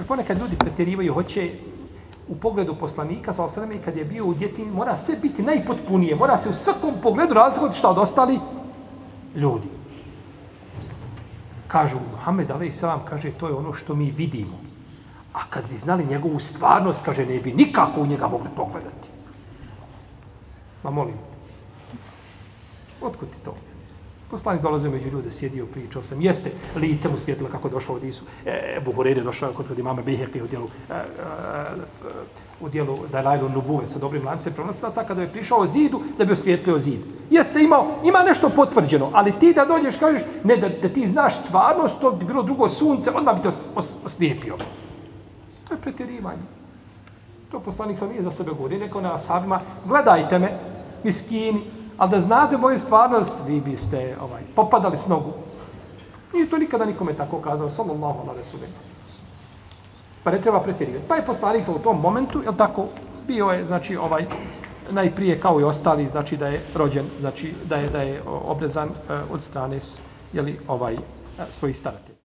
Jer ponekad ljudi pretjerivaju, hoće u pogledu poslanika, sa osreme, kad je bio u djetini, mora sve biti najpotpunije, mora se u svakom pogledu razlikovati šta od ostali ljudi. Kažu, Muhammed Ali Salam kaže, to je ono što mi vidimo. A kad bi znali njegovu stvarnost, kaže, ne bi nikako u njega mogli pogledati. Ma molim. Otkud ti to? Poslanik dolazio među ljude, sjedio, pričao sam. Jeste, lice mu svijetilo kako došao od Isu. E, Buhurede došao kod kod imama Biheki u dijelu, e, e, u dijelu Dalajlu Nubuve sa dobrim lancem pronosilaca, kada je prišao zidu, da bi osvijetlio zid. Jeste, imao, ima nešto potvrđeno, ali ti da dođeš, kažeš, ne, da, da ti znaš stvarnost, to bi bilo drugo sunce, odmah bi to oslijepio. To je pretjerivanje. To poslanik sam nije za sebe govori. Rekao na ashabima, gledajte me, miskini, ali da znate moju stvarnost, vi biste ovaj, popadali s nogu. Nije to nikada nikome tako kazao, samo Allah na resulim. Pa ne treba pretjerivati. Pa je poslanik u tom momentu, jel tako, bio je, znači, ovaj, najprije kao i ostali, znači da je rođen, znači da je da je obrezan eh, od strane jeli, ovaj, eh, svojih staratelja.